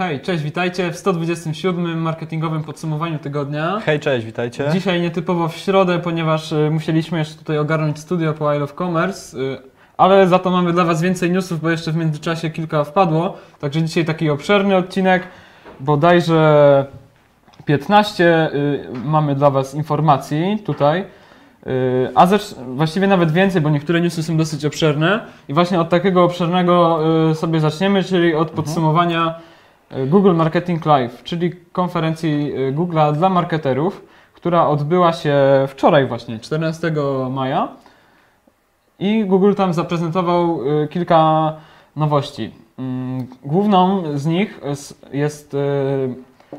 Hej, cześć, witajcie w 127 marketingowym podsumowaniu tygodnia. Hej, cześć, witajcie. Dzisiaj nietypowo w środę, ponieważ y, musieliśmy jeszcze tutaj ogarnąć studio po I Love Commerce, y, ale za to mamy dla Was więcej newsów, bo jeszcze w międzyczasie kilka wpadło. Także dzisiaj taki obszerny odcinek, bodajże 15 y, mamy dla Was informacji tutaj. A właściwie nawet więcej, bo niektóre newsy są dosyć obszerne. I właśnie od takiego obszernego sobie zaczniemy, czyli od podsumowania y, Google Marketing Live, czyli konferencji y, Google'a dla marketerów, która odbyła się wczoraj właśnie, 14 maja. I Google tam zaprezentował y, kilka nowości. Mm, Główną z nich jest-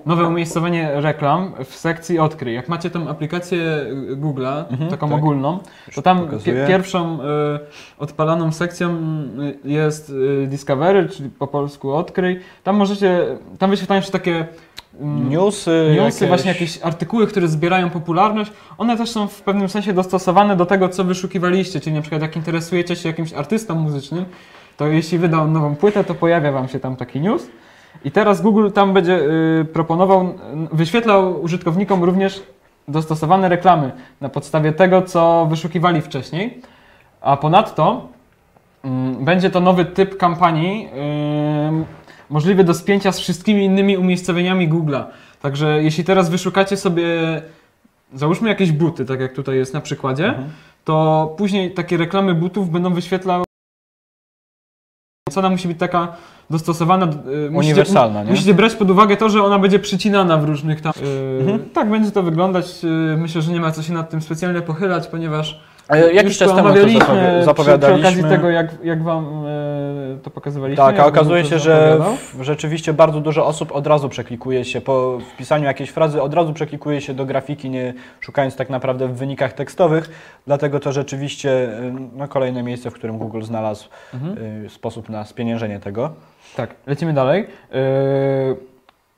nowe umiejscowienie reklam w sekcji odkryj. Jak macie tą aplikację Google'a, Mhm, taką tak. ogólną, to tam pi- pierwszą y, odpalaną sekcją y, jest y, Discovery, czyli po polsku odkryj. Tam możecie, tam wyświetlają się takie mm, Newsy, Newsy, właśnie jakieś artykuły, które zbierają popularność, one też są w pewnym sensie dostosowane do tego, co wyszukiwaliście, czyli na przykład jak interesujecie się jakimś artystą muzycznym, to jeśli wydał nową płytę, to pojawia Wam się tam taki news. I teraz Google tam będzie y, proponował, wyświetlał użytkownikom również dostosowane reklamy na podstawie tego, co wyszukiwali wcześniej. A ponadto mm, będzie to nowy typ kampanii możliwy do spięcia z wszystkimi innymi umiejscowieniami Google'a. Także jeśli teraz wyszukacie sobie, załóżmy jakieś buty, tak jak tutaj jest na przykładzie, Mhm. to później takie reklamy butów będą wyświetlały. Ona musi być taka dostosowana. y, musicie- Uniwersalna, nie? Musicie brać pod uwagę to, że ona będzie przycinana w różnych tam. y, Mhm. Tak będzie to wyglądać. y, Myślę, że nie ma co się nad tym specjalnie pochylać, ponieważ E, Jakiś już czas temu to omawialiśmy zapowi- przy, przy zapowiadaliśmy. okazji tego, jak, jak wam e, to pokazywaliśmy. Tak, a okazuje się, że w, rzeczywiście bardzo dużo osób od razu przeklikuje się po wpisaniu jakiejś frazy, od razu przeklikuje się do grafiki, nie szukając tak naprawdę w wynikach tekstowych. Dlatego to rzeczywiście y, no, kolejne miejsce, w którym Google znalazł Mhm. y, sposób na spieniężenie tego. Tak, lecimy dalej. E,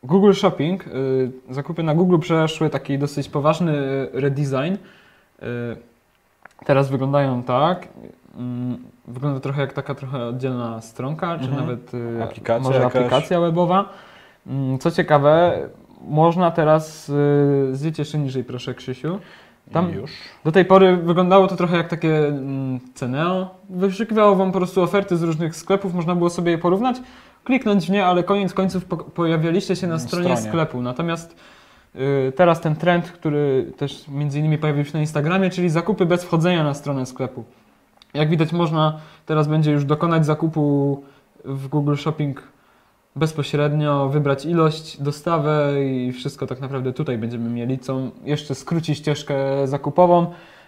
Google Shopping. e, Zakupy na Google przeszły taki dosyć poważny redesign. E, Teraz wyglądają tak. Wygląda trochę jak taka trochę oddzielna stronka, czy Mhm. nawet Aplikacja może jakaś. aplikacja webowa. Co ciekawe, można teraz, zjedź jeszcze niżej proszę Krzysiu. Tam- już. Do tej pory wyglądało to trochę jak takie mm, Ceneo. Wyszukiwało Wam po prostu oferty z różnych sklepów, można było sobie je porównać, kliknąć w nie, ale koniec końców po pojawialiście się na Na stronie, stronie. sklepu. Natomiast y, teraz ten trend, który też między innymi pojawił się na Instagramie, czyli zakupy bez wchodzenia na stronę sklepu. Jak widać można teraz będzie już dokonać zakupu w Google Shopping bezpośrednio, wybrać ilość, dostawę i wszystko tak naprawdę tutaj będziemy mieli, co jeszcze skróci ścieżkę zakupową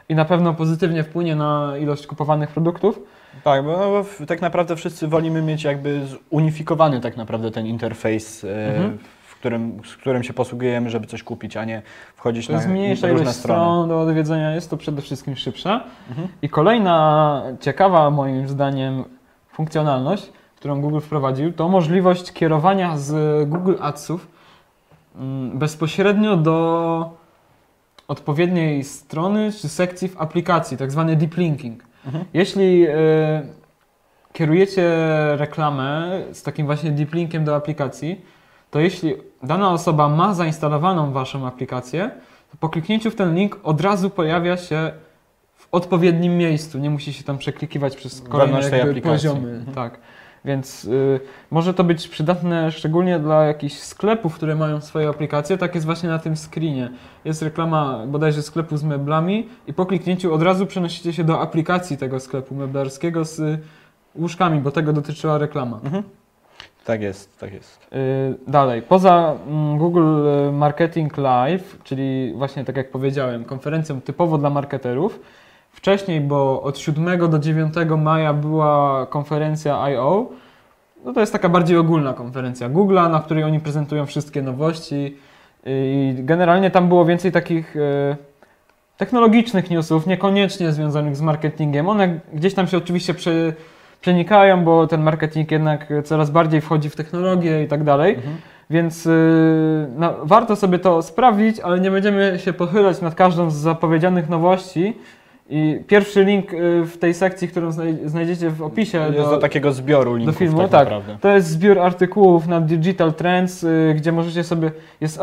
i na pewno pozytywnie wpłynie na ilość kupowanych produktów. Tak, bo no, tak naprawdę wszyscy wolimy mieć jakby zunifikowany tak naprawdę ten interfejs, e, Mhm. w którym, z którym się posługujemy, żeby coś kupić, a nie wchodzić To na mniejsza różne ilość strony. stron do odwiedzenia, jest to przede wszystkim szybsza. Mhm. I kolejna ciekawa moim zdaniem funkcjonalność, którą Google wprowadził, to możliwość kierowania z Google Adsów mm, bezpośrednio do odpowiedniej strony czy sekcji w aplikacji, tak zwany deep linking. Mhm. Jeśli y, kierujecie reklamę z takim właśnie deep linkiem do aplikacji, to jeśli dana osoba ma zainstalowaną waszą aplikację, to po kliknięciu w ten link od razu pojawia się w odpowiednim miejscu. Nie musi się tam przeklikiwać przez kolejne tej aplikacji. poziomy. Mhm. Tak. Więc y, może to być przydatne szczególnie dla jakichś sklepów, które mają swoje aplikacje. Tak jest właśnie na tym screenie. Jest reklama bodajże sklepu z meblami i po kliknięciu od razu przenosicie się do aplikacji tego sklepu meblarskiego z y, łóżkami, bo tego dotyczyła reklama. Mhm. Tak jest, tak jest. Y, Dalej, poza mm, Google y, Marketing Live, czyli właśnie tak jak powiedziałem, konferencją typowo dla marketerów, wcześniej, bo od 7 do 9 maja była konferencja I.O., no to jest taka bardziej ogólna konferencja Google'a, na której oni prezentują wszystkie nowości i generalnie tam było więcej takich y, technologicznych newsów, niekoniecznie związanych z marketingiem. One gdzieś tam się oczywiście prze, przenikają, bo ten marketing jednak coraz bardziej wchodzi w technologię i tak dalej. Mhm. Więc no, warto sobie to sprawdzić, ale nie będziemy się pochylać nad każdą z zapowiedzianych nowości I pierwszy link y, w tej sekcji, którą znaj- znajdziecie w opisie Jest do, do takiego zbioru linków filmu, tak, tak. naprawdę. to jest zbiór artykułów na Digital Trends, y, gdzie możecie sobie. Jest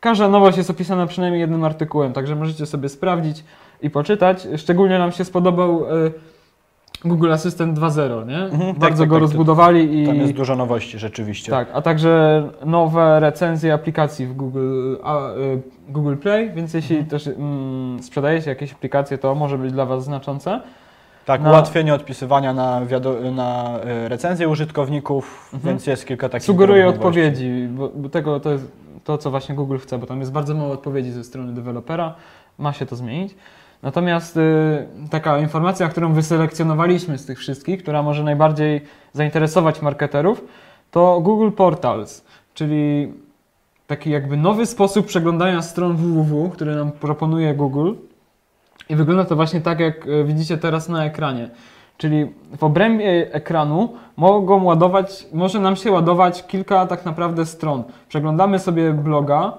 każda nowość jest opisana przynajmniej jednym artykułem, także możecie sobie sprawdzić i poczytać. Szczególnie nam się spodobał y, Google Assistant 2.0, nie? Mhm, tak, Bardzo tak, go tak, rozbudowali i. Tam jest dużo nowości rzeczywiście. Tak, a także nowe recenzje aplikacji w Google, a, y, Google Play, więc jeśli Mhm. też mm, sprzedajecie jakieś aplikacje, to może być dla Was znaczące. Tak, Na- ułatwienie odpisywania na, na e, recenzje użytkowników, Mhm. więc jest kilka takich nowości. odpowiedzi, bo, bo tego to jest to, co właśnie Google chce, bo tam jest bardzo mało odpowiedzi ze strony dewelopera. Ma się to zmienić. Natomiast y, taka informacja, którą wyselekcjonowaliśmy z tych wszystkich, która może najbardziej zainteresować marketerów, to Google Portals, czyli taki jakby nowy sposób przeglądania stron www, który nam proponuje Google. I wygląda to właśnie tak, jak y, widzicie teraz na ekranie. Czyli w obrębie ekranu mogą ładować, może nam się ładować kilka tak naprawdę stron. Przeglądamy sobie bloga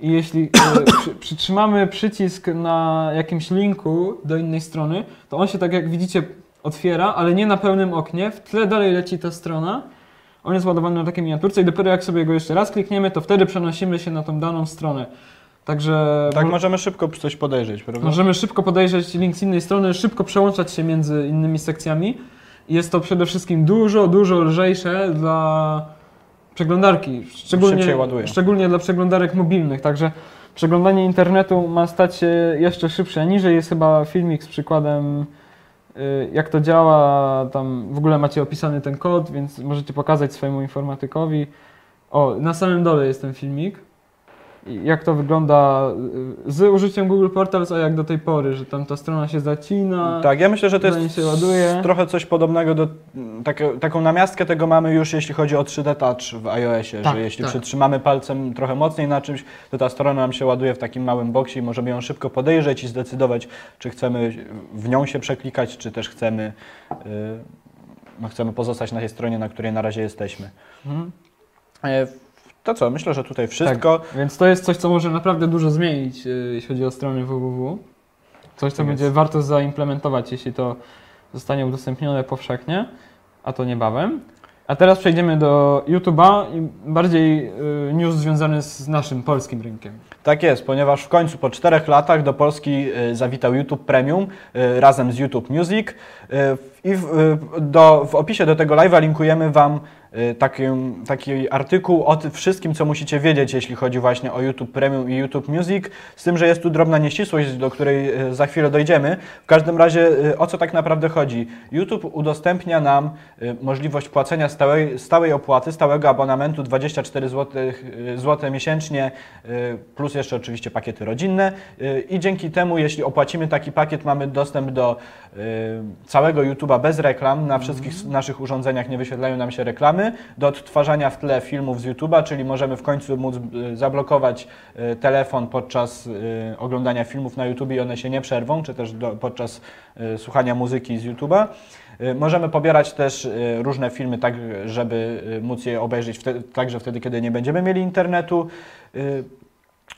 i jeśli e, przy, przytrzymamy przycisk na jakimś linku do innej strony, to on się tak jak widzicie otwiera, ale nie na pełnym oknie. W tle dalej leci ta strona. On jest ładowany na takiej miniaturce i dopiero jak sobie go jeszcze raz klikniemy, to wtedy przenosimy się na tą daną stronę. Także Tak mo- możemy szybko coś podejrzeć, prawda? Możemy szybko podejrzeć link z innej strony, szybko przełączać się między innymi sekcjami. Jest to przede wszystkim dużo, dużo lżejsze dla przeglądarki. Szczególnie, szczególnie dla przeglądarek mobilnych. Także przeglądanie internetu ma stać się jeszcze szybsze. Niżej jest chyba filmik z przykładem, y, jak to działa. Tam w ogóle macie opisany ten kod, więc możecie pokazać swojemu informatykowi. O, na samym dole jest ten filmik. Jak to wygląda y, z użyciem Google Portals, a jak do tej pory, że tam ta strona się zacina. Tak, ja myślę, że to jest się ładuje. trochę coś podobnego do. Takie, taką namiastkę tego mamy już jeśli chodzi o 3D Touch w iOSie, Tak, że jeśli tak. przytrzymamy palcem trochę mocniej na czymś, to ta strona nam się ładuje w takim małym boksie i możemy ją szybko podejrzeć i zdecydować, czy chcemy w nią się przeklikać, czy też chcemy, yy, no chcemy pozostać na tej stronie, na której na razie jesteśmy. Mhm. E, To co, myślę, że tutaj wszystko. Tak, więc to jest coś, co może naprawdę dużo zmienić, y, jeśli chodzi o strony www. Coś, co Tak będzie jest. warto zaimplementować, jeśli to zostanie udostępnione powszechnie, a to niebawem. A teraz przejdziemy do YouTube'a i bardziej y, news związany z naszym polskim rynkiem. Tak jest, ponieważ w końcu po czterech latach do Polski y, zawitał YouTube Premium razem z YouTube Music i w, do, w opisie do tego live'a linkujemy Wam taki, taki artykuł o tym wszystkim, co musicie wiedzieć, jeśli chodzi właśnie o YouTube Premium i YouTube Music, z tym, że jest tu drobna nieścisłość, do której y, za chwilę dojdziemy. W każdym razie y, o co tak naprawdę chodzi? YouTube udostępnia nam y, możliwość płacenia stałej, stałej opłaty, stałego abonamentu 24 zł, zł miesięcznie y, plus jeszcze oczywiście pakiety rodzinne. Y, i dzięki temu, jeśli opłacimy taki pakiet, mamy dostęp do y, całego YouTube'a bez reklam, na wszystkich s- naszych urządzeniach nie wyświetlają nam się reklamy, do odtwarzania w tle filmów z YouTube'a, czyli możemy w końcu móc y, zablokować y, telefon podczas y, oglądania filmów na YouTube i one się nie przerwą, czy też do, podczas słuchania muzyki z YouTube'a. Możemy pobierać też różne filmy, tak żeby móc je obejrzeć wtedy, także wtedy, kiedy nie będziemy mieli internetu.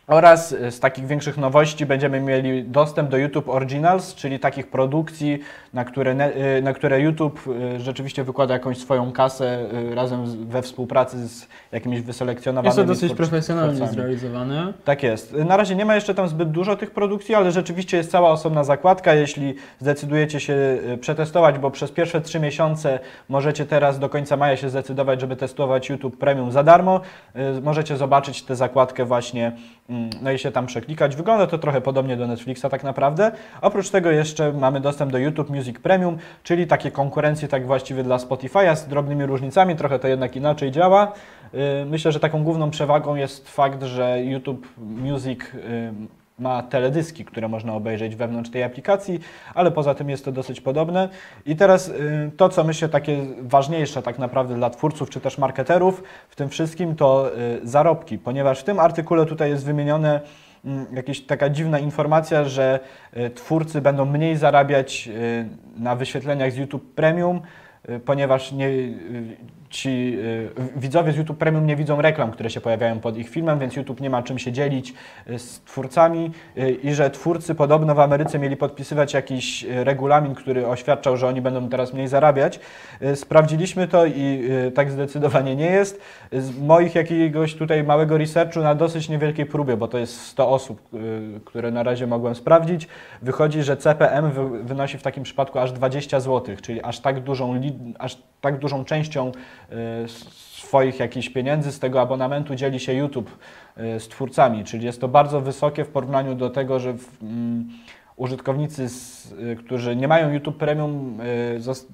Oraz y, z takich większych nowości będziemy mieli dostęp do YouTube Originals, czyli takich produkcji, na które, y, na które YouTube y, rzeczywiście wykłada jakąś swoją kasę razem we współpracy z jakimiś wyselekcjonowanymi Jest to dosyć profesjonalnie zrealizowane. Tak jest. Na razie nie ma jeszcze tam zbyt dużo tych produkcji, ale rzeczywiście jest cała osobna zakładka. Jeśli zdecydujecie się przetestować, bo przez pierwsze trzy miesiące możecie teraz do końca maja się zdecydować, żeby testować YouTube Premium za darmo, możecie zobaczyć tę zakładkę właśnie, no i się tam przeklikać. Wygląda to trochę podobnie do Netflixa tak naprawdę. Oprócz tego jeszcze mamy dostęp do YouTube Music Premium, czyli takie konkurencje tak właściwie dla Spotify'a z drobnymi różnicami, trochę to jednak inaczej działa. Y, Myślę, że taką główną przewagą jest fakt, że YouTube Music ma teledyski, które można obejrzeć wewnątrz tej aplikacji, ale poza tym jest to dosyć podobne. I teraz y, to, co myślę takie ważniejsze tak naprawdę dla twórców czy też marketerów w tym wszystkim, to y, zarobki, ponieważ w tym artykule tutaj jest wymienione mm, jakaś taka dziwna informacja, że y, twórcy będą mniej zarabiać na wyświetleniach z YouTube Premium, ponieważ nie, y, ci y, widzowie z YouTube Premium nie widzą reklam, które się pojawiają pod ich filmem, więc YouTube nie ma czym się dzielić y, z twórcami y, i że twórcy podobno w Ameryce mieli podpisywać jakiś y, regulamin, który oświadczał, że oni będą teraz mniej zarabiać. Y, Sprawdziliśmy to i y, tak zdecydowanie nie jest. Z moich jakiegoś tutaj małego researchu na dosyć niewielkiej próbie, bo to jest 100 osób, y, które na razie mogłem sprawdzić, wychodzi, że CPM wy, wynosi w takim przypadku aż 20 zł, czyli aż tak dużą, aż tak dużą częścią y, swoich jakichś pieniędzy z tego abonamentu dzieli się YouTube y, z twórcami, czyli jest to bardzo wysokie w porównaniu do tego, że w, mm, użytkownicy, z, y, którzy nie mają YouTube Premium, zos-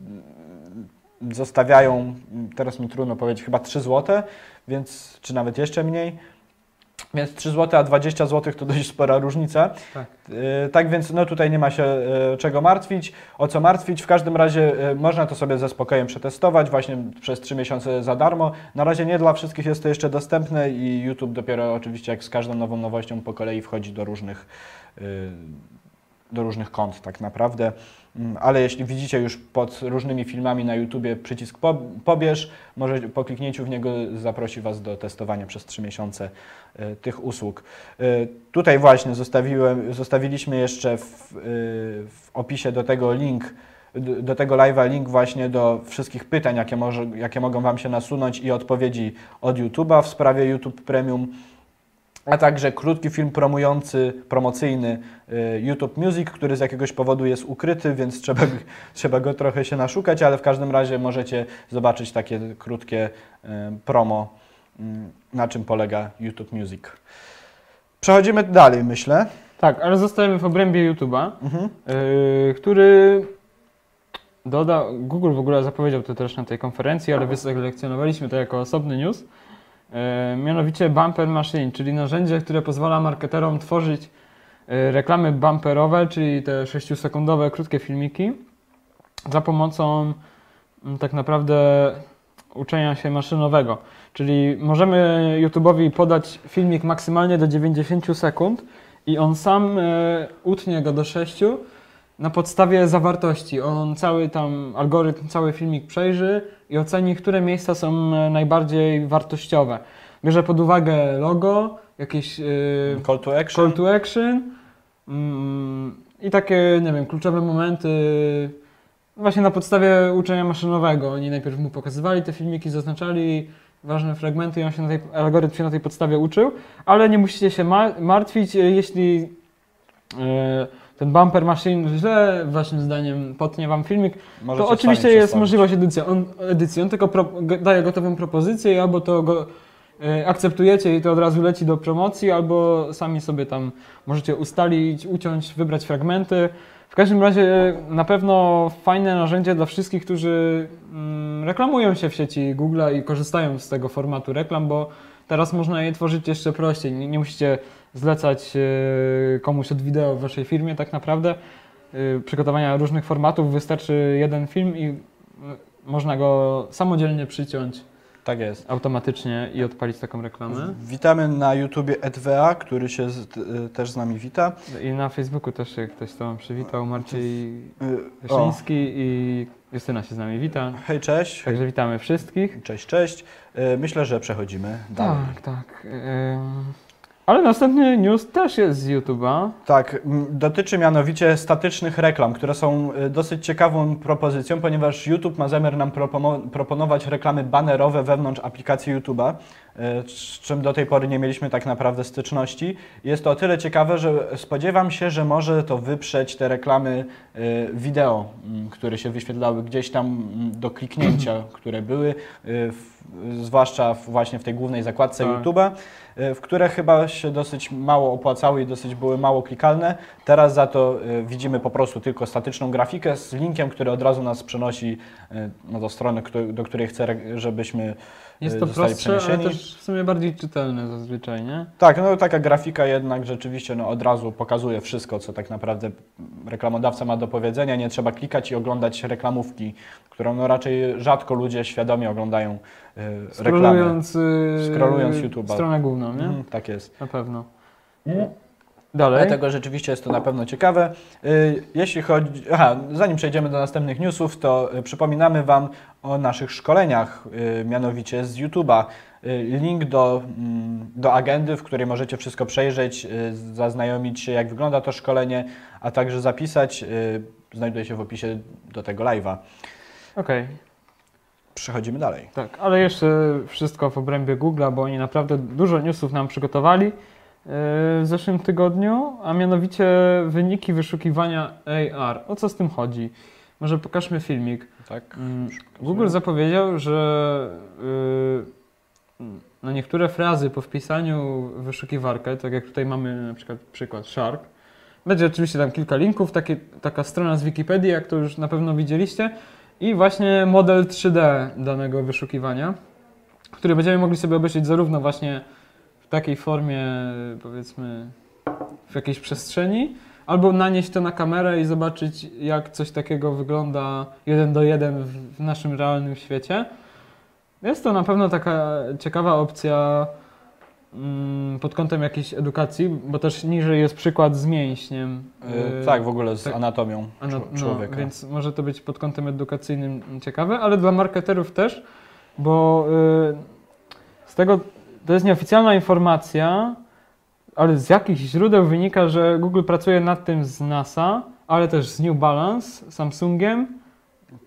zostawiają, teraz mi trudno powiedzieć, chyba 3 zł, więc czy nawet jeszcze mniej. Więc 3 zł, a 20 zł to dość spora różnica. Tak. Yy, tak więc no tutaj nie ma się yy, czego martwić. O co martwić? W każdym razie yy, można to sobie ze spokojem przetestować właśnie przez 3 miesiące za darmo. Na razie nie dla wszystkich jest to jeszcze dostępne i YouTube dopiero oczywiście jak z każdą nową nowością po kolei wchodzi do różnych, do różnych kont tak naprawdę. Mm, Ale jeśli widzicie już pod różnymi filmami na YouTubie przycisk po, pobierz, może po kliknięciu w niego zaprosi Was do testowania przez 3 miesiące e, tych usług. E, Tutaj właśnie zostawiłem, zostawiliśmy jeszcze w, e, w opisie do tego link, do tego live'a link właśnie do wszystkich pytań, jakie, może, jakie mogą Wam się nasunąć i odpowiedzi od YouTube'a w sprawie YouTube Premium a także krótki film promujący, promocyjny y, YouTube Music, który z jakiegoś powodu jest ukryty, więc trzeba, trzeba go trochę się naszukać, ale w każdym razie możecie zobaczyć takie krótkie y, promo, y, na czym polega YouTube Music. Przechodzimy dalej, myślę. Tak, ale zostajemy w obrębie YouTube'a, Mhm. yy, który doda, Google w ogóle zapowiedział to też na tej konferencji, ale wyselekcjonowaliśmy to jako osobny news. Yy, mianowicie Bumper Machine, czyli narzędzie, które pozwala marketerom tworzyć yy, reklamy bumperowe, czyli te 6-sekundowe krótkie filmiki za pomocą mm, tak naprawdę uczenia się maszynowego. Czyli możemy YouTube'owi podać filmik maksymalnie do 90 sekund i on sam e, utnie go do 6 na podstawie zawartości. On cały tam algorytm, cały filmik przejrzy i oceni, które miejsca są e, najbardziej wartościowe. Bierze pod uwagę logo, jakieś e, Call to action. call to action mm, i takie, nie wiem, kluczowe momenty właśnie na podstawie uczenia maszynowego. Oni najpierw mu pokazywali te filmiki, zaznaczali ważne fragmenty i on się na tej, algorytm się na tej podstawie uczył, ale nie musicie się ma- martwić, e, jeśli e, ten bumper machine źle waszym zdaniem potnie wam filmik, Możecie to oczywiście jest możliwość edycji. On, edycji. on tylko pro, daje gotową propozycję albo to go e, akceptujecie i to od razu leci do promocji, albo sami sobie tam możecie ustalić, uciąć, wybrać fragmenty. W każdym razie na pewno fajne narzędzie dla wszystkich, którzy mm, reklamują się w sieci Google'a i korzystają z tego formatu reklam, bo teraz można je tworzyć jeszcze prościej. Nie, nie musicie zlecać e, komuś od wideo w waszej firmie tak naprawdę y, przygotowania różnych formatów wystarczy jeden film i y, można go samodzielnie przyciąć Tak jest. automatycznie i odpalić taką reklamę. Witamy na YouTubie ETWA, który się z, y, też z nami wita. I na Facebooku też się ktoś z Tobą przywitał, Marciej Y, o, Wyszyński i Justyna się z nami wita. hej, cześć. Także witamy wszystkich. Cześć, cześć. Y, Myślę, że przechodzimy dalej. Tak, tak. Ale następny news też jest z YouTube'a. Tak, dotyczy mianowicie statycznych reklam, które są y, dosyć ciekawą propozycją, ponieważ YouTube ma zamiar nam proponować reklamy banerowe wewnątrz aplikacji YouTube'a, y, z czym do tej pory nie mieliśmy tak naprawdę styczności. Jest to o tyle ciekawe, że spodziewam się, że może to wyprzeć te reklamy y, wideo, które się wyświetlały gdzieś tam do kliknięcia, które były, zwłaszcza właśnie w tej głównej zakładce Tak. YouTube'a, w które chyba się dosyć mało opłacały i dosyć były mało klikalne. Teraz za to y, widzimy po prostu tylko statyczną grafikę z linkiem, który od razu nas przenosi y, no, do strony, do której chcę, żebyśmy Jest y, to prostsze, ale też w sumie bardziej czytelne zazwyczaj, nie? Tak, no taka grafika jednak rzeczywiście no, od razu pokazuje wszystko, co tak naprawdę reklamodawca ma do powiedzenia. Nie trzeba klikać i oglądać reklamówki, którą no, raczej rzadko ludzie świadomie oglądają y, reklamy. Scrollując, yy, Scrollując YouTube'a. stronę główną, nie? Mhm, tak jest. Na pewno. Dalej. Dlatego rzeczywiście jest to na pewno ciekawe. Y, Jeśli chodzi. Aha, zanim przejdziemy do następnych newsów, to y, przypominamy Wam o naszych szkoleniach, y, mianowicie z YouTube'a. Link do, mm, do agendy, w której możecie wszystko przejrzeć, zaznajomić się, jak wygląda to szkolenie, a także zapisać, znajduje się w opisie do tego live'a. Okej, Przechodzimy dalej. tak, ale jeszcze wszystko w obrębie Google'a, bo oni naprawdę dużo newsów nam przygotowali w zeszłym tygodniu, a mianowicie wyniki wyszukiwania AR. O co z tym chodzi? Może pokażmy filmik. Tak. Mm, Google zapowiedział, że yy, na niektóre frazy po wpisaniu w wyszukiwarkę, tak jak tutaj mamy na przykład przykład Shark, będzie oczywiście tam kilka linków, takie, taka strona z Wikipedii, jak to już na pewno widzieliście, i właśnie model 3D danego wyszukiwania, który będziemy mogli sobie obejrzeć zarówno właśnie w takiej formie, powiedzmy, w jakiejś przestrzeni, albo nanieść to na kamerę i zobaczyć, jak coś takiego wygląda jeden do jeden w, naszym realnym świecie. Jest to na pewno taka ciekawa opcja mm, pod kątem jakiejś edukacji, bo też niżej jest przykład z mięśniem. Yy, tak, w ogóle z tak. anatomią no, czł- no, człowieka. więc może to być pod kątem edukacyjnym ciekawe, ale dla marketerów też, bo y, z tego to jest nieoficjalna informacja, ale z jakichś źródeł wynika, że Google pracuje nad tym z NASA, ale też z New Balance, Samsungiem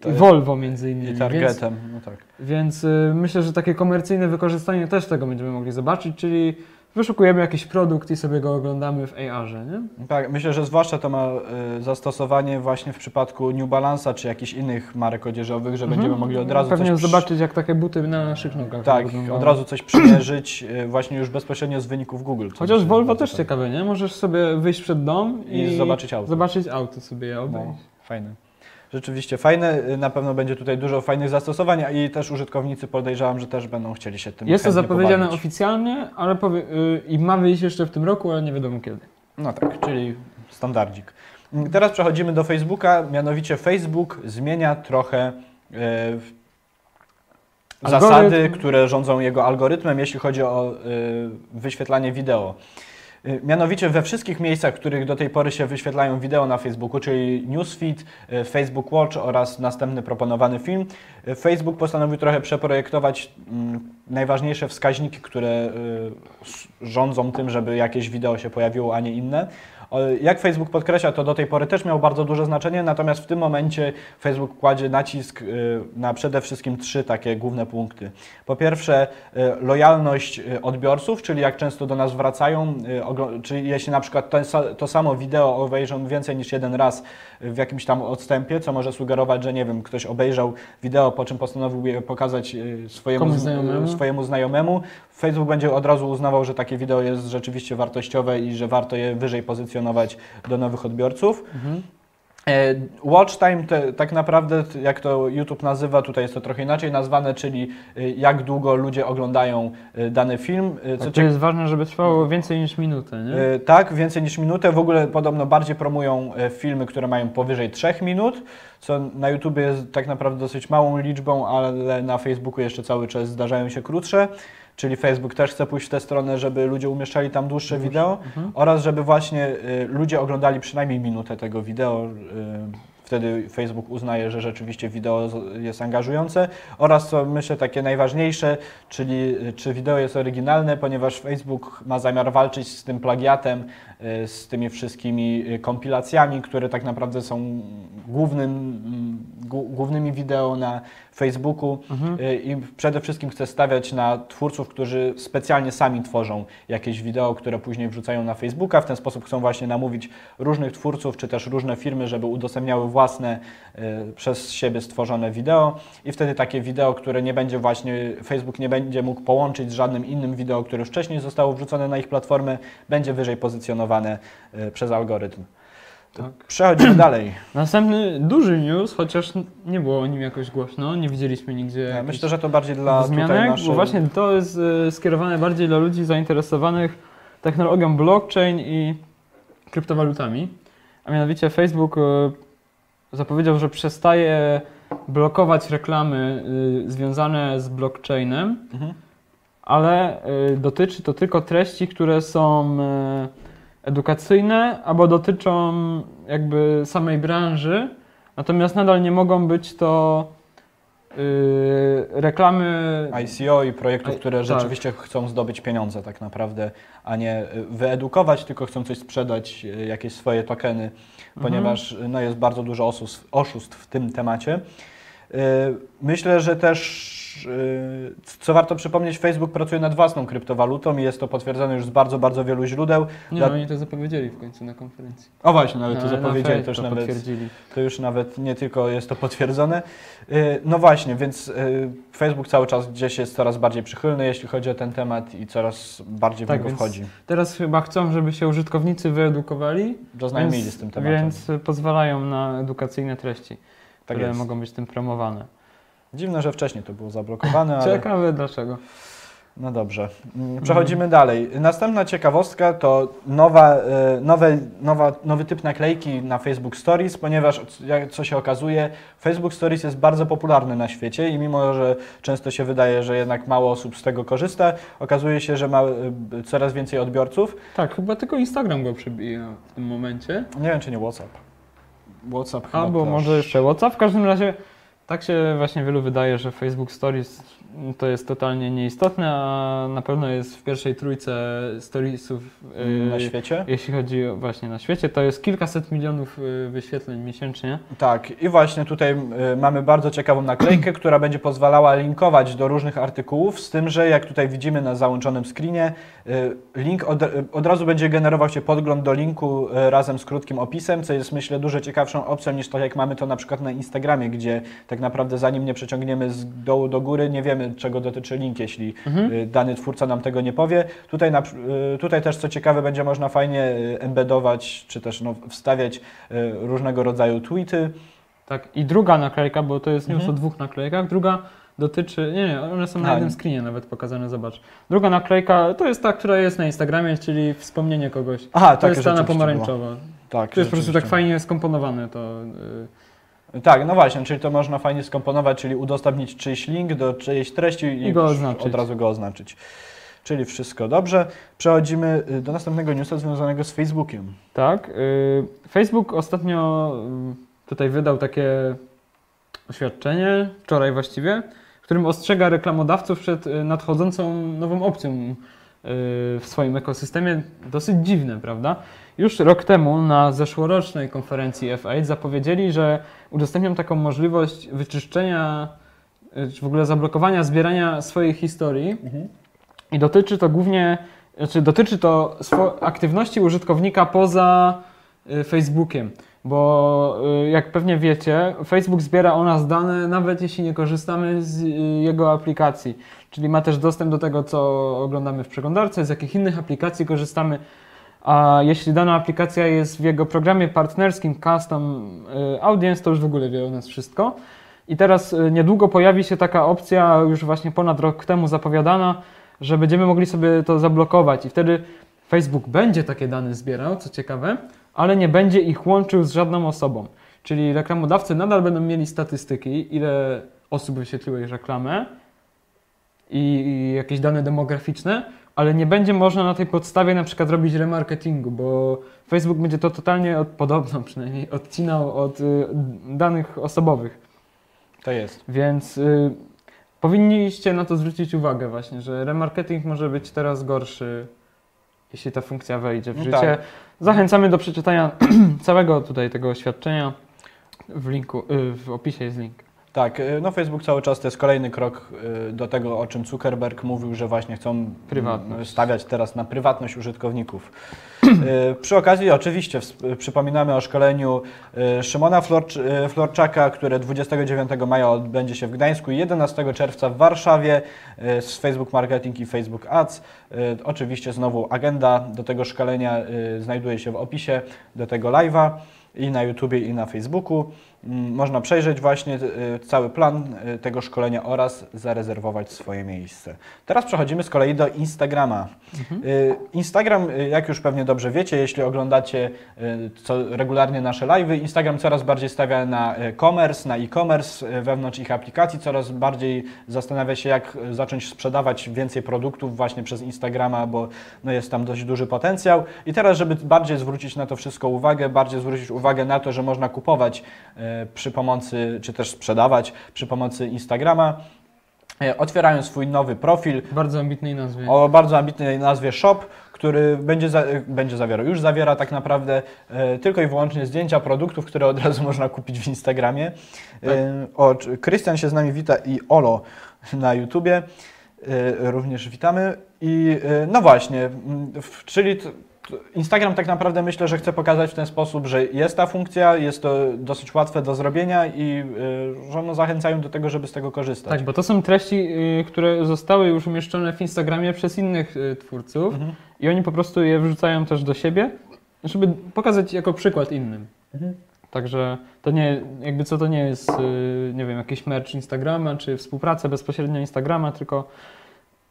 i Volvo między innymi. I Więc, targetem, no tak. więc y, myślę, że takie komercyjne wykorzystanie też tego będziemy mogli zobaczyć, czyli wyszukujemy jakiś produkt i sobie go oglądamy w AR-ze, nie? Tak, myślę, że zwłaszcza to ma y, zastosowanie właśnie w przypadku New Balance'a czy jakichś innych marek odzieżowych, że będziemy mogli od razu Mhm. Pewnie coś przy- zobaczyć, jak takie buty na naszych nogach Tak, wyglądają. od razu coś przymierzyć y, właśnie już bezpośrednio z wyników Google. Chociaż Volvo też bardzo ciekawe, nie? Możesz sobie wyjść przed dom i, I zobaczyć auto. Zobaczyć auto sobie je obejść. No, fajne. Rzeczywiście fajne, y, na pewno będzie tutaj dużo fajnych zastosowań i też użytkownicy podejrzewam, że też będą chcieli się tym Jest to zapowiedziane pobawić. oficjalnie, ale powie, y, i ma wyjść jeszcze w tym roku, ale nie wiadomo kiedy. No tak, czyli standardzik. Mm, Teraz przechodzimy do Facebooka, mianowicie Facebook zmienia trochę Algorytm. zasady, które rządzą jego algorytmem, jeśli chodzi o e, wyświetlanie wideo. E, Mianowicie we wszystkich miejscach, w których do tej pory się wyświetlają wideo na Facebooku, czyli Newsfeed, e, Facebook Watch oraz następny proponowany film, e, Facebook postanowił trochę przeprojektować mm, najważniejsze wskaźniki, które rządzą tym, żeby jakieś wideo się pojawiło, a nie inne. Jak Facebook podkreśla, to do tej pory też miało bardzo duże znaczenie, natomiast w tym momencie Facebook kładzie nacisk y, na przede wszystkim trzy takie główne punkty. Po pierwsze, y, lojalność y, odbiorców, czyli jak często do nas wracają, czyli jeśli na przykład to, to samo wideo obejrzą więcej niż jeden raz w jakimś tam odstępie, co może sugerować, że nie wiem, ktoś obejrzał wideo, po czym postanowił je pokazać swojemu, znajomemu. swojemu znajomemu, Facebook będzie od razu uznawał, że takie wideo jest rzeczywiście wartościowe i że warto je wyżej pozycjonować do nowych odbiorców. E, Watch time te, tak naprawdę, jak to YouTube nazywa, tutaj jest to trochę inaczej nazwane, czyli e, jak długo ludzie oglądają e, dany film. Co Co to jest ważne, żeby trwało więcej niż minutę, nie? Tak, więcej niż minutę. W ogóle podobno bardziej promują filmy, które mają powyżej 3 minut, co na YouTube jest tak naprawdę dosyć małą liczbą, ale na Facebooku jeszcze cały czas zdarzają się krótsze. Czyli Facebook też chce pójść w tę stronę, żeby ludzie umieszczali tam dłuższe wideo Mhm. oraz żeby właśnie y, ludzie oglądali przynajmniej minutę tego wideo. y, Wtedy Facebook uznaje, że rzeczywiście wideo jest angażujące oraz co myślę takie najważniejsze, czyli y, czy wideo jest oryginalne, ponieważ Facebook ma zamiar walczyć z tym plagiatem, z tymi wszystkimi kompilacjami, które tak naprawdę są głównym, mm, głó- głównymi wideo na Facebooku Mhm. Y, i przede wszystkim chce stawiać na twórców, którzy specjalnie sami tworzą jakieś wideo, które później wrzucają na Facebooka. W ten sposób chcą właśnie namówić różnych twórców, czy też różne firmy, żeby udostępniały własne y, przez siebie stworzone wideo i wtedy takie wideo, które nie będzie właśnie, Facebook nie będzie mógł połączyć z żadnym innym wideo, które wcześniej zostało wrzucone na ich platformę, będzie wyżej pozycjonowane y, przez algorytm. Tak. Przechodzimy dalej. Następny duży news, chociaż nie było o nim jakoś głośno, nie widzieliśmy nigdzie Ja myślę, że to bardziej dla zmianek, naszej... bo właśnie to jest e, skierowane bardziej dla ludzi zainteresowanych technologią blockchain i kryptowalutami. A mianowicie Facebook e, zapowiedział, że przestaje blokować reklamy e, związane z blockchainem, Mhm. ale dotyczy to tylko treści, które są edukacyjne, albo dotyczą jakby samej branży, natomiast nadal nie mogą być to y, reklamy. ICO i projektów, I- które tak. rzeczywiście chcą zdobyć pieniądze tak naprawdę, a nie y, wyedukować, tylko chcą coś sprzedać, y, jakieś swoje tokeny, Mhm. ponieważ y, no, jest bardzo dużo oszustw, oszustw w tym temacie. Myślę, że też, co warto przypomnieć, Facebook pracuje nad własną kryptowalutą i jest to potwierdzone już z bardzo, bardzo wielu źródeł. Nie, Dla- no, oni to zapowiedzieli w końcu na konferencji. O właśnie, nawet to Na- na zapowiedzieli, Face to już, to nawet, to już nawet nie tylko jest to potwierdzone. Y, No właśnie, więc y, Facebook cały czas gdzieś jest coraz bardziej przychylny, jeśli chodzi o ten temat i coraz bardziej w Tak, niego więc wchodzi. Teraz chyba chcą, żeby się użytkownicy wyedukowali, Zaznajomili więc, z tym tematem. więc y, pozwalają na edukacyjne treści, tak które jest. mogą być tym promowane. Dziwne, że wcześniej to było zablokowane, ale Ciekawe dlaczego. no dobrze. Mm, Przechodzimy dalej. Następna ciekawostka to nowa, y, nowe, nowa, nowy typ naklejki na Facebook Stories, ponieważ jak co się okazuje, Facebook Stories jest bardzo popularny na świecie i mimo, że często się wydaje, że jednak mało osób z tego korzysta, okazuje się, że ma y, coraz więcej odbiorców. Tak, chyba tylko Instagram go przebija w tym momencie. Nie wiem, czy nie WhatsApp. WhatsApp chyba Albo może jeszcze WhatsApp. W każdym razie tak się właśnie wielu wydaje, że Facebook Stories to jest totalnie nieistotne, a na pewno jest w pierwszej trójce storiesów Mm, na yy, świecie. Jeśli chodzi o właśnie na świecie, to jest kilkaset milionów yy, wyświetleń miesięcznie. Tak, i właśnie tutaj y, mamy bardzo ciekawą naklejkę, która będzie pozwalała linkować do różnych artykułów, z tym, że jak tutaj widzimy na załączonym screenie, y, link od, y, od razu będzie generował się podgląd do linku y, razem z krótkim opisem, co jest myślę dużo ciekawszą opcją niż tak jak mamy to na przykład na Instagramie, gdzie tak naprawdę zanim nie przeciągniemy z dołu do góry, nie wiemy czego dotyczy link, jeśli Mhm. y, dany twórca nam tego nie powie. Tutaj, na, y, tutaj też co ciekawe będzie można fajnie y, embedować, czy też no, wstawiać różnego rodzaju tweety. Tak, i druga naklejka, bo to jest news Mhm. o dwóch naklejkach, druga dotyczy, nie, nie, one są na A, jednym nie. screenie nawet pokazane, zobacz. Druga naklejka to jest ta, która jest na Instagramie, czyli wspomnienie kogoś. Aha, To tak, jest ta na było. Tak, To jest po prostu tak fajnie skomponowane to. yy, Tak, no właśnie, czyli to można fajnie skomponować, czyli udostępnić czyjś link do czyjejś treści i, I od razu go oznaczyć. Czyli wszystko dobrze. Przechodzimy y, do następnego newsa związanego z Facebookiem. Tak. y, Facebook ostatnio y, tutaj wydał takie oświadczenie, wczoraj właściwie, w którym ostrzega reklamodawców przed nadchodzącą nową opcją w swoim ekosystemie. Dosyć dziwne, prawda? Już rok temu na zeszłorocznej konferencji F8 zapowiedzieli, że udostępnią taką możliwość wyczyszczenia, czy w ogóle zablokowania zbierania swojej historii. I dotyczy to głównie, znaczy dotyczy to aktywności użytkownika poza y, Facebookiem. Bo y, jak pewnie wiecie, Facebook zbiera o nas dane, nawet jeśli nie korzystamy z y, jego aplikacji. Czyli ma też dostęp do tego, co oglądamy w przeglądarce, z jakich innych aplikacji korzystamy. A jeśli dana aplikacja jest w jego programie partnerskim Custom y, Audience, to już w ogóle wie o nas wszystko. I teraz y, niedługo pojawi się taka opcja, już właśnie ponad rok temu zapowiadana, że będziemy mogli sobie to zablokować i wtedy Facebook będzie takie dane zbierał, co ciekawe, ale nie będzie ich łączył z żadną osobą. Czyli reklamodawcy nadal będą mieli statystyki, ile osób wyświetliło ich reklamę i, i jakieś dane demograficzne, ale nie będzie można na tej podstawie na przykład robić remarketingu, bo Facebook będzie to totalnie, od, podobno przynajmniej, odcinał od y, danych osobowych. To jest. Więc y, powinniście na to zwrócić uwagę właśnie, że remarketing może być teraz gorszy, jeśli ta funkcja wejdzie w No życie. tak. Zachęcamy do przeczytania całego tutaj tego oświadczenia. W linku, y, w opisie jest link. Tak, y, no Facebook cały czas to jest kolejny krok y, do tego, o czym Zuckerberg mówił, że właśnie chcą mm, Prywatność. stawiać teraz na prywatność użytkowników. Y, Przy okazji oczywiście przypominamy o szkoleniu Szymona Florcz, Florczaka, które 29 maja odbędzie się w Gdańsku i 11 czerwca w Warszawie z Facebook Marketing i Facebook Ads. Oczywiście znowu agenda do tego szkolenia znajduje się w opisie do tego live'a i na YouTubie i na Facebooku. Mm, można przejrzeć właśnie y, cały plan y, tego szkolenia oraz zarezerwować swoje miejsce. Teraz przechodzimy z kolei do Instagrama. Y, Instagram, jak już pewnie dobrze wiecie, jeśli oglądacie co, regularnie nasze live'y, Instagram coraz bardziej stawia na y, commerce, na e-commerce wewnątrz ich aplikacji, coraz bardziej zastanawia się, jak zacząć sprzedawać więcej produktów właśnie przez Instagrama, bo no, jest tam dość duży potencjał. I teraz, żeby bardziej zwrócić na to wszystko uwagę, bardziej zwrócić uwagę na to, że można kupować przy pomocy, czy też sprzedawać przy pomocy Instagrama, y, otwierają swój nowy profil, bardzo ambitnej nazwie. o bardzo ambitnej nazwie Shop, który będzie, za, będzie zawierał, już zawiera tak naprawdę e, tylko i wyłącznie zdjęcia produktów, które od razu można kupić w Instagramie. E, czy- Krystian się z nami wita i Olo na YouTubie. E, również witamy. I e, no właśnie, w, czyli Instagram tak naprawdę myślę, że chce pokazać w ten sposób, że jest ta funkcja, jest to dosyć łatwe do zrobienia i e, że no, zachęcają do tego, żeby z tego korzystać. Tak, bo to są treści, y, które zostały już umieszczone w Instagramie przez innych y, twórców Mhm. i oni po prostu je wrzucają też do siebie, żeby pokazać jako przykład innym. Mhm. Także to nie, jakby co to nie jest, y, nie wiem, jakiś merch Instagrama, czy współpraca bezpośrednia Instagrama, tylko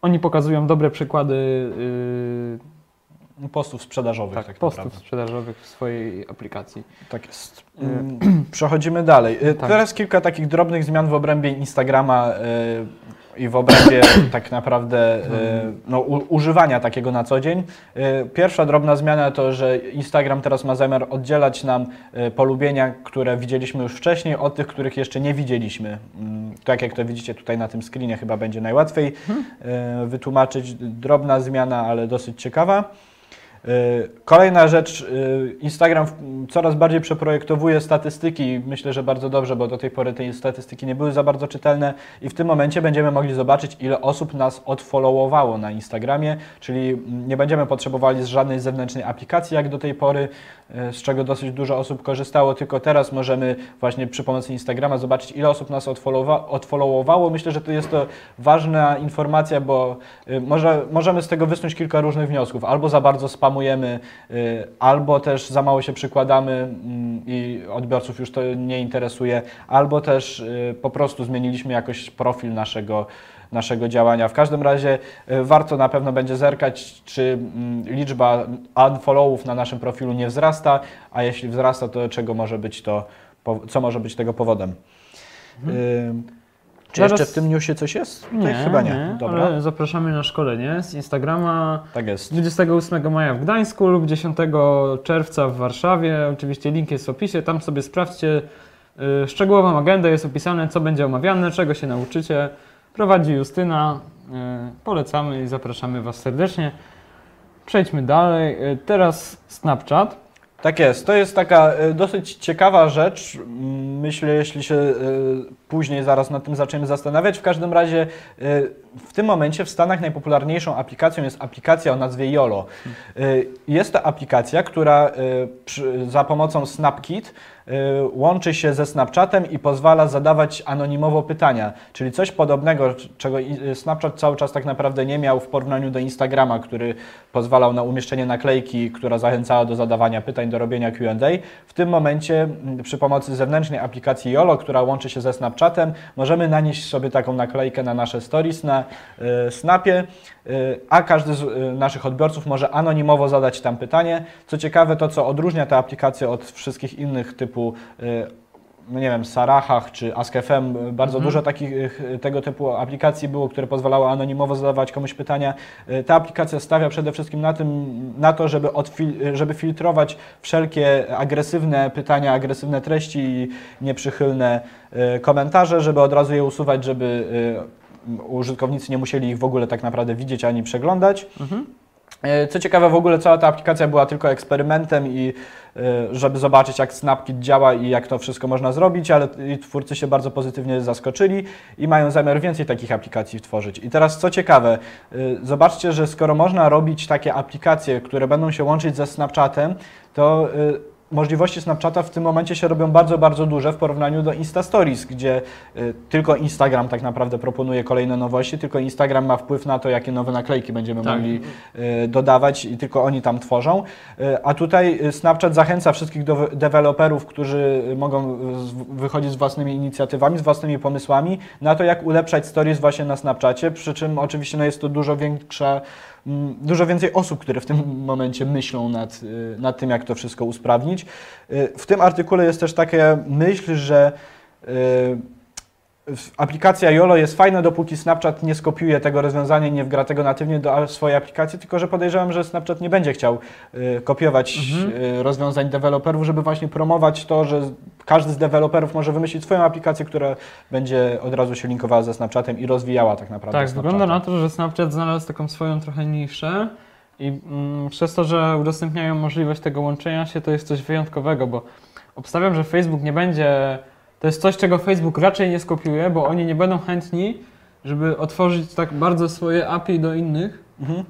oni pokazują dobre przykłady y, Postów sprzedażowych. tak, tak postów naprawdę. sprzedażowych w swojej aplikacji. Tak jest. Mm, Przechodzimy dalej. Y, Tak. Teraz kilka takich drobnych zmian w obrębie Instagrama y, i w obrębie tak naprawdę y, no, używania takiego na co dzień. Y, Pierwsza drobna zmiana to, że Instagram teraz ma zamiar oddzielać nam y, polubienia, które widzieliśmy już wcześniej, od tych, których jeszcze nie widzieliśmy. Mm, Tak jak to widzicie tutaj na tym screenie, chyba będzie najłatwiej y, wytłumaczyć. Drobna zmiana, ale dosyć ciekawa. Y, Kolejna rzecz, y, Instagram coraz bardziej przeprojektowuje statystyki. Myślę, że bardzo dobrze, bo do tej pory te statystyki nie były za bardzo czytelne i w tym momencie będziemy mogli zobaczyć, ile osób nas odfollowowało na Instagramie, czyli nie będziemy potrzebowali z żadnej zewnętrznej aplikacji jak do tej pory, y, z czego dosyć dużo osób korzystało, tylko teraz możemy właśnie przy pomocy Instagrama zobaczyć, ile osób nas odfollowowało. Myślę, że to jest to ważna informacja, bo może, możemy z tego wysnuć kilka różnych wniosków. Albo za bardzo spamujemy, y, albo też za mało się przykładamy mm, i odbiorców już to nie interesuje, albo też y, po prostu zmieniliśmy jakoś profil naszego naszego działania. W każdym razie y, warto na pewno będzie zerkać, czy mm, liczba unfollowów na naszym profilu nie wzrasta, a jeśli wzrasta, to czego może być to, co może być tego powodem. Y, Czy Zaraz- jeszcze w tym newsie coś jest? Nie, chyba nie. Dobra. ale zapraszamy na szkolenie z Instagrama Tak jest. 28 maja w Gdańsku lub 10 czerwca w Warszawie. Oczywiście link jest w opisie, tam sobie sprawdźcie. y, Szczegółową agendę jest opisane, co będzie omawiane, czego się nauczycie. Prowadzi Justyna. y, Polecamy i zapraszamy Was serdecznie. Przejdźmy dalej. Y, Teraz Snapchat. Tak jest. To jest taka e, dosyć ciekawa rzecz. Myślę, jeśli się e, później zaraz nad tym zaczniemy zastanawiać. W każdym razie e, w tym momencie w Stanach najpopularniejszą aplikacją jest aplikacja o nazwie YOLO. Jest to aplikacja, która za pomocą SnapKit łączy się ze Snapchatem i pozwala zadawać anonimowo pytania, czyli coś podobnego, czego i- Snapchat cały czas tak naprawdę nie miał w porównaniu do Instagrama, który pozwalał na umieszczenie naklejki, która zachęcała do zadawania pytań, do robienia Q&A. W tym momencie m, przy pomocy zewnętrznej aplikacji YOLO, która łączy się ze Snapchatem, możemy nanieść sobie taką naklejkę na nasze stories na e, Snapie, a każdy z naszych odbiorców może anonimowo zadać tam pytanie. Co ciekawe, to co odróżnia tę aplikację od wszystkich innych typu e, no nie wiem, Sarachach czy AskFM, bardzo Mhm. dużo takich e, tego typu aplikacji było, które pozwalały anonimowo zadawać komuś pytania. E, Ta aplikacja stawia przede wszystkim na tym, na to, żeby, odfil- żeby filtrować wszelkie agresywne pytania, agresywne treści i nieprzychylne komentarze, żeby od razu je usuwać, żeby użytkownicy nie musieli ich w ogóle tak naprawdę widzieć ani przeglądać. Mhm. Co ciekawe, w ogóle cała ta aplikacja była tylko eksperymentem i żeby zobaczyć, jak SnapKit działa i jak to wszystko można zrobić, ale twórcy się bardzo pozytywnie zaskoczyli i mają zamiar więcej takich aplikacji tworzyć. I teraz co ciekawe, e, zobaczcie, że skoro można robić takie aplikacje, które będą się łączyć ze Snapchatem, to e, możliwości Snapchata w tym momencie się robią bardzo, bardzo duże w porównaniu do Insta Stories, gdzie y, tylko Instagram tak naprawdę proponuje kolejne nowości, tylko Instagram ma wpływ na to, jakie nowe naklejki będziemy Tak. mogli y, dodawać i tylko oni tam tworzą. Y, A tutaj Snapchat zachęca wszystkich deweloperów, którzy mogą wychodzić z własnymi inicjatywami, z własnymi pomysłami na to, jak ulepszać stories właśnie na Snapchacie, przy czym oczywiście no, jest to dużo większa, dużo więcej osób, które w tym momencie myślą nad, y, nad tym, jak to wszystko usprawnić. Y, W tym artykule jest też taka myśl, że y, aplikacja YOLO jest fajna, dopóki Snapchat nie skopiuje tego rozwiązania i nie wgra tego natywnie do swojej aplikacji, tylko że podejrzewam, że Snapchat nie będzie chciał y, kopiować y, rozwiązań deweloperów, żeby właśnie promować to, że każdy z deweloperów może wymyślić swoją aplikację, która będzie od razu się linkowała ze Snapchatem i rozwijała tak naprawdę Tak, Snapchata. wygląda na to, że Snapchat znalazł taką swoją trochę niszę i mm, przez to, że udostępniają możliwość tego łączenia się, to jest coś wyjątkowego, bo obstawiam, że Facebook nie będzie. To jest coś, czego Facebook raczej nie skopiuje, bo oni nie będą chętni, żeby otworzyć tak bardzo swoje API do innych. Mhm.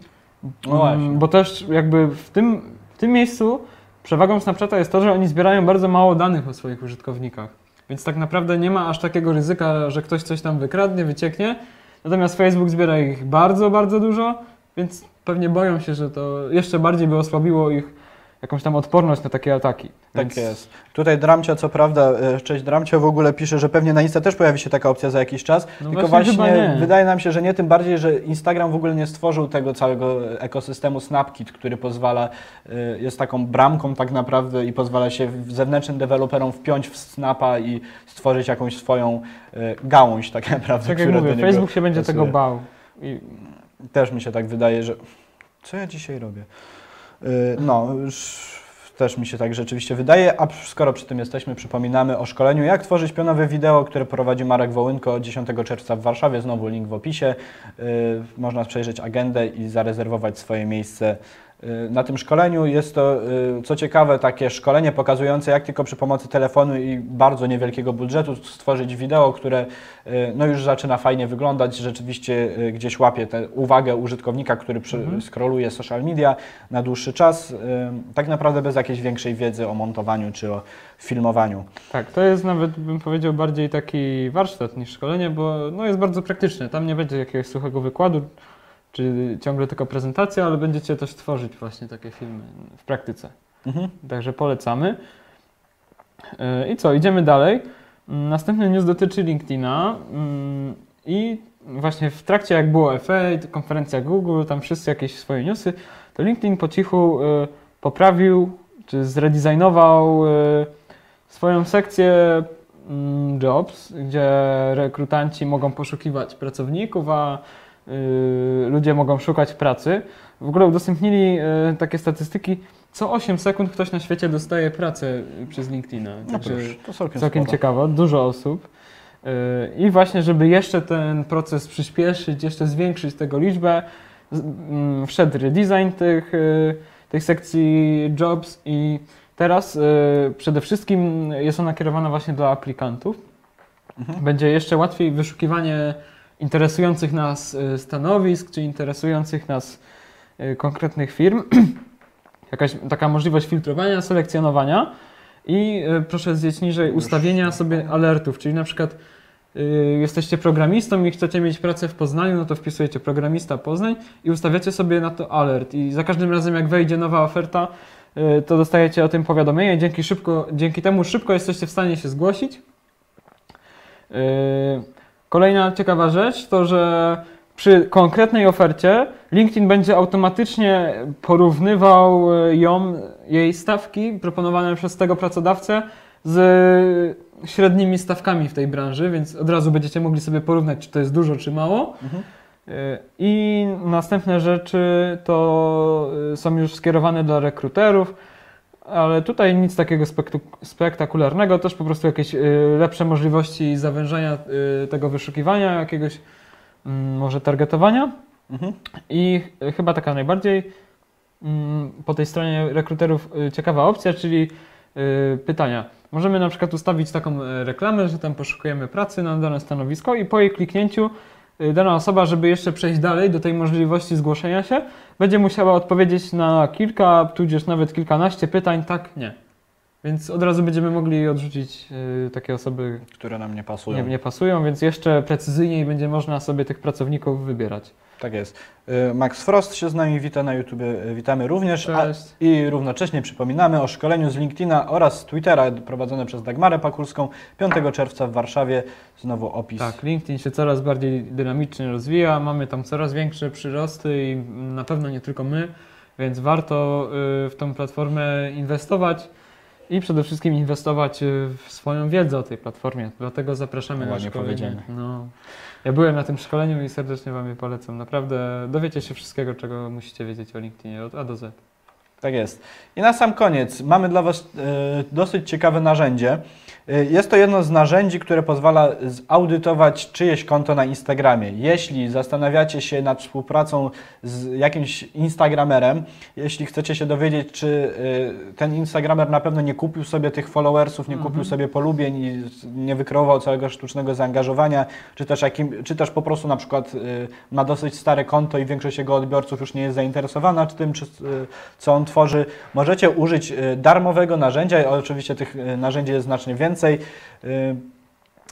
No właśnie. Mm, Bo też jakby w tym, w tym miejscu przewagą Snapchata jest to, że oni zbierają bardzo mało danych o swoich użytkownikach. Więc tak naprawdę nie ma aż takiego ryzyka, że ktoś coś tam wykradnie, wycieknie. Natomiast Facebook zbiera ich bardzo, bardzo dużo, więc pewnie boją się, że to jeszcze bardziej by osłabiło ich jakąś tam odporność na takie ataki. Tak Więc- jest. Tutaj Dramcia, co prawda, e, cześć Dramcia w ogóle pisze, że pewnie na Insta też pojawi się taka opcja za jakiś czas. No tylko właśnie właśnie, wydaje nam się, że nie, tym bardziej, że Instagram w ogóle nie stworzył tego całego ekosystemu SnapKit, który pozwala, e, jest taką bramką tak naprawdę i pozwala się zewnętrznym deweloperom wpiąć w Snapa i stworzyć jakąś swoją e, gałąź tak naprawdę, Tak jak mówię, Facebook się będzie pasuje. tego bał. I Też mi się tak wydaje, że. Co ja dzisiaj robię? Yy, No, też mi się tak rzeczywiście wydaje. A skoro przy tym jesteśmy, przypominamy o szkoleniu, jak tworzyć pionowe wideo, które prowadzi Marek Wołynko 10 czerwca w Warszawie. Znowu link w opisie. Yy, Można przejrzeć agendę i zarezerwować swoje miejsce na tym szkoleniu. Jest to, yy, co ciekawe, takie szkolenie pokazujące, jak tylko przy pomocy telefonu i bardzo niewielkiego budżetu stworzyć wideo, które yy, no już zaczyna fajnie wyglądać, rzeczywiście gdzieś łapie tę uwagę użytkownika, który Mhm. scrolluje social media na dłuższy czas, tak naprawdę bez jakiejś większej wiedzy o montowaniu czy o filmowaniu. tak, to jest nawet, bym powiedział, bardziej taki warsztat niż szkolenie, bo no, jest bardzo praktyczne. Tam nie będzie jakiegoś suchego wykładu, czy ciągle tylko prezentacja, ale będziecie też tworzyć właśnie takie filmy w praktyce. Mhm. Także polecamy. Yy, I co, idziemy dalej. Mm, Następny news dotyczy LinkedIna mm, i właśnie w trakcie jak było FA, konferencja Google, tam wszyscy jakieś swoje newsy, to LinkedIn po cichu y, poprawił czy zredesignował y, swoją sekcję mm, jobs, gdzie rekrutanci mogą poszukiwać pracowników, a ludzie mogą szukać pracy. W ogóle udostępnili y, takie statystyki, co 8 sekund ktoś na świecie dostaje pracę y, przez LinkedIna. No Także proszę, to całkiem, całkiem ciekawe, dużo osób. I właśnie, żeby jeszcze ten proces przyspieszyć, jeszcze zwiększyć tego liczbę, mm, wszedł redesign tych, tych sekcji jobs i teraz przede wszystkim jest ona kierowana właśnie dla aplikantów. Mhm. Będzie jeszcze łatwiej wyszukiwanie interesujących nas yy, stanowisk, czy interesujących nas yy, konkretnych firm. Jakaś taka możliwość filtrowania, selekcjonowania. I y, proszę zjeść niżej ustawienia sobie alertów, czyli na przykład jesteście programistą i chcecie mieć pracę w Poznaniu, no to wpisujecie programista Poznań i ustawiacie sobie na to alert i za każdym razem jak wejdzie nowa oferta, to dostajecie o tym powiadomienie, dzięki, szybko, dzięki temu szybko jesteście w stanie się zgłosić. Kolejna ciekawa rzecz to, że przy konkretnej ofercie LinkedIn będzie automatycznie porównywał y, ją, jej stawki proponowane przez tego pracodawcę z średnimi stawkami w tej branży, więc od razu będziecie mogli sobie porównać, czy to jest dużo, czy mało. Mhm. Y, I następne rzeczy to są już skierowane dla rekruterów, ale tutaj nic takiego spektakularnego, też po prostu jakieś y, lepsze możliwości zawężania y, tego wyszukiwania, jakiegoś mm, może targetowania. Mhm. I ch- chyba taka najbardziej mm, po tej stronie rekruterów y, ciekawa opcja, czyli y, pytania. Możemy na przykład ustawić taką reklamę, że tam poszukujemy pracy na dane stanowisko i po jej kliknięciu y, dana osoba, żeby jeszcze przejść dalej do tej możliwości zgłoszenia się, będzie musiała odpowiedzieć na kilka, tudzież nawet kilkanaście pytań tak, nie. Więc od razu będziemy mogli odrzucić y, takie osoby, które nam nie pasują. nie, nie pasują, więc jeszcze precyzyjniej będzie można sobie tych pracowników wybierać. Tak jest. Y, Max Frost się z nami wita na YouTube. y, Witamy również. A. I równocześnie przypominamy o szkoleniu z LinkedIna oraz Twittera prowadzone przez Dagmarę Pakulską 5 czerwca w Warszawie. Znowu opis. Tak, LinkedIn się coraz bardziej dynamicznie rozwija, mamy tam coraz większe przyrosty i na pewno nie tylko my, więc warto y, w tą platformę inwestować i przede wszystkim inwestować y, w swoją wiedzę o tej platformie. Dlatego zapraszamy na Ładnie szkolenie. powiedziane. No, ja byłem na tym szkoleniu i serdecznie Wam je polecam. Naprawdę dowiecie się wszystkiego, czego musicie wiedzieć o LinkedInie od A do Z. Tak jest. I na sam koniec mamy dla Was e, dosyć ciekawe narzędzie. E, Jest to jedno z narzędzi, które pozwala zaudytować czyjeś konto na Instagramie. Jeśli zastanawiacie się nad współpracą z jakimś Instagramerem, jeśli chcecie się dowiedzieć, czy e, ten Instagramer na pewno nie kupił sobie tych followersów, nie kupił sobie polubień i nie wykreował całego sztucznego zaangażowania, czy też, jakim, czy też po prostu na przykład e, ma dosyć stare konto i większość jego odbiorców już nie jest zainteresowana tym, czy, co on tworzy, możecie użyć darmowego narzędzia. Oczywiście tych narzędzi jest znacznie więcej, e,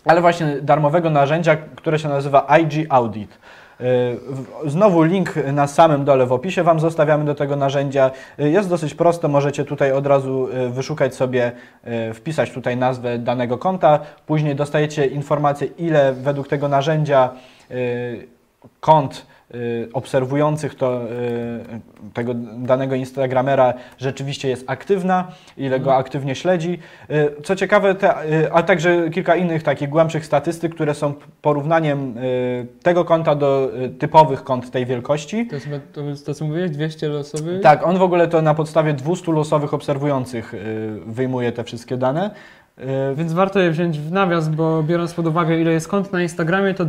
ale właśnie darmowego narzędzia, które się nazywa IG Audit. W- Znowu link na samym dole w opisie Wam zostawiamy do tego narzędzia. E, Jest dosyć proste, możecie tutaj od razu wyszukać sobie, wpisać tutaj nazwę danego konta, później dostajecie informację, ile według tego narzędzia kont y, obserwujących to, y, tego danego Instagramera rzeczywiście jest aktywna, ile go aktywnie śledzi. Y, Co ciekawe, te, y, a także kilka innych takich głębszych statystyk, które są porównaniem y, tego konta do y, typowych kont tej wielkości. To jest to, to co mówiłeś, 200 losowych? Tak, on w ogóle to na podstawie 200 losowych obserwujących y, wyjmuje te wszystkie dane. Y, Więc warto je wziąć w nawias, bo biorąc pod uwagę, ile jest kont na Instagramie, to y,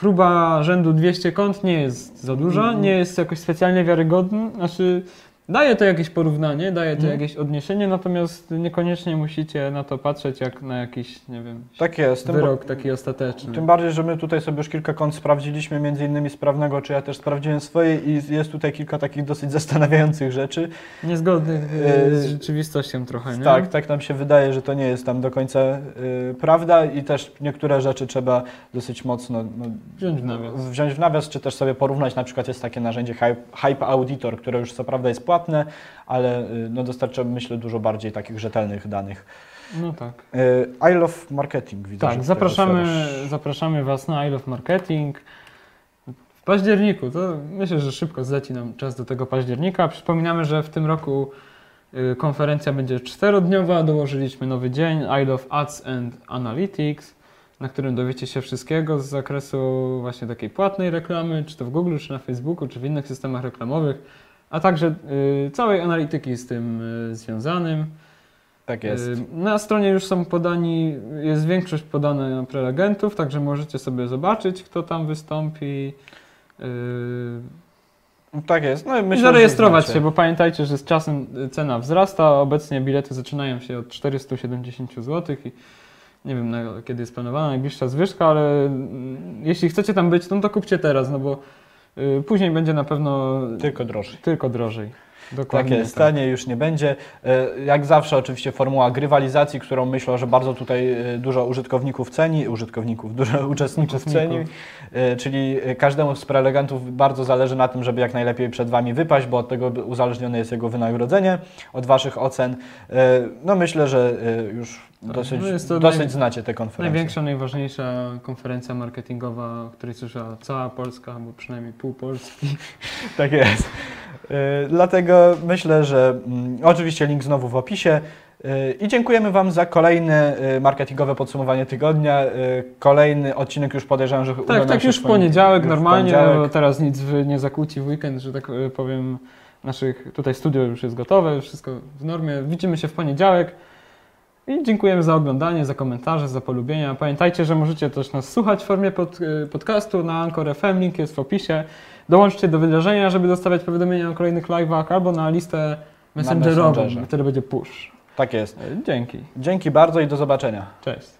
próba rzędu 200 kont nie jest za duża, Mhm. nie jest jakoś specjalnie wiarygodna. Znaczy, daje to jakieś porównanie, daje to Mhm. jakieś odniesienie, natomiast niekoniecznie musicie na to patrzeć jak na jakiś, nie wiem, Tak jest. Wyrok taki ostateczny. Tym bardziej, że my tutaj sobie już kilka kont sprawdziliśmy, między innymi sprawnego, czy ja też sprawdziłem swoje i jest tutaj kilka takich dosyć zastanawiających rzeczy. Niezgodnych y, z Yy, rzeczywistością trochę, nie? Tak, tak nam się wydaje, że to nie jest tam do końca y, prawda i też niektóre rzeczy trzeba dosyć mocno no, Wziąć w nawias. wziąć w nawias, czy też sobie porównać. Na przykład jest takie narzędzie Hype, Hype Auditor, które już co prawda jest płatne, ale y, no, dostarcza myślę dużo bardziej takich rzetelnych danych. No tak. Y, I love marketing widzę. Tak, zapraszamy, zapraszamy Was na I Love Marketing. W październiku, to myślę, że szybko zleci nam czas do tego października. Przypominamy, że w tym roku y, konferencja będzie czterodniowa. Dołożyliśmy nowy dzień I Love Ads and Analytics, na którym dowiecie się wszystkiego z zakresu właśnie takiej płatnej reklamy, czy to w Google, czy na Facebooku, czy w innych systemach reklamowych, a także y, całej analityki z tym y, związanym. Tak jest. Y, Na stronie już są podani, jest większość podana prelegentów, także możecie sobie zobaczyć, kto tam wystąpi. Yy, Tak jest. No, i I myślę, zarejestrować się, bo pamiętajcie, że z czasem cena wzrasta. Obecnie bilety zaczynają się od 470 zł i nie wiem, kiedy jest planowana najbliższa zwyżka, ale mm, jeśli chcecie tam być, no to kupcie teraz, no bo później będzie na pewno Tylko drożej. tylko drożej. Tak Dokładnie jest, taniej już nie będzie. E, Jak zawsze oczywiście formuła grywalizacji, którą myślę, że bardzo tutaj e, dużo użytkowników ceni, użytkowników, dużo uczestników, ceni, E, czyli każdemu z prelegentów bardzo zależy na tym, żeby jak najlepiej przed Wami wypaść, bo od tego uzależnione jest jego wynagrodzenie, od Waszych ocen. No myślę, że już Tak, dosyć, no dosyć naj- znacie te konferencje. Największa, najważniejsza konferencja marketingowa, o której słyszała cała Polska, albo przynajmniej pół Polski. Tak jest. Y, Dlatego myślę, że mm, oczywiście link znowu w opisie. Y, I dziękujemy Wam za kolejne y, marketingowe podsumowanie tygodnia. Y, Kolejny odcinek już podejrzewam, że Tak, tak już w poni- poniedziałek już normalnie, poniedziałek. bo teraz nic nie zakłóci w weekend, że tak powiem. Naszych tutaj studio już jest gotowe, wszystko w normie. Widzimy się w poniedziałek. I dziękujemy za oglądanie, za komentarze, za polubienia. Pamiętajcie, że możecie też nas słuchać w formie pod, podcastu na Anchor FM, link jest w opisie. Dołączcie do wydarzenia, żeby dostawać powiadomienia o kolejnych live'ach albo na listę messengerową, Messengerze. wtedy będzie push. Tak jest. Dzięki. Dzięki bardzo i do zobaczenia. Cześć.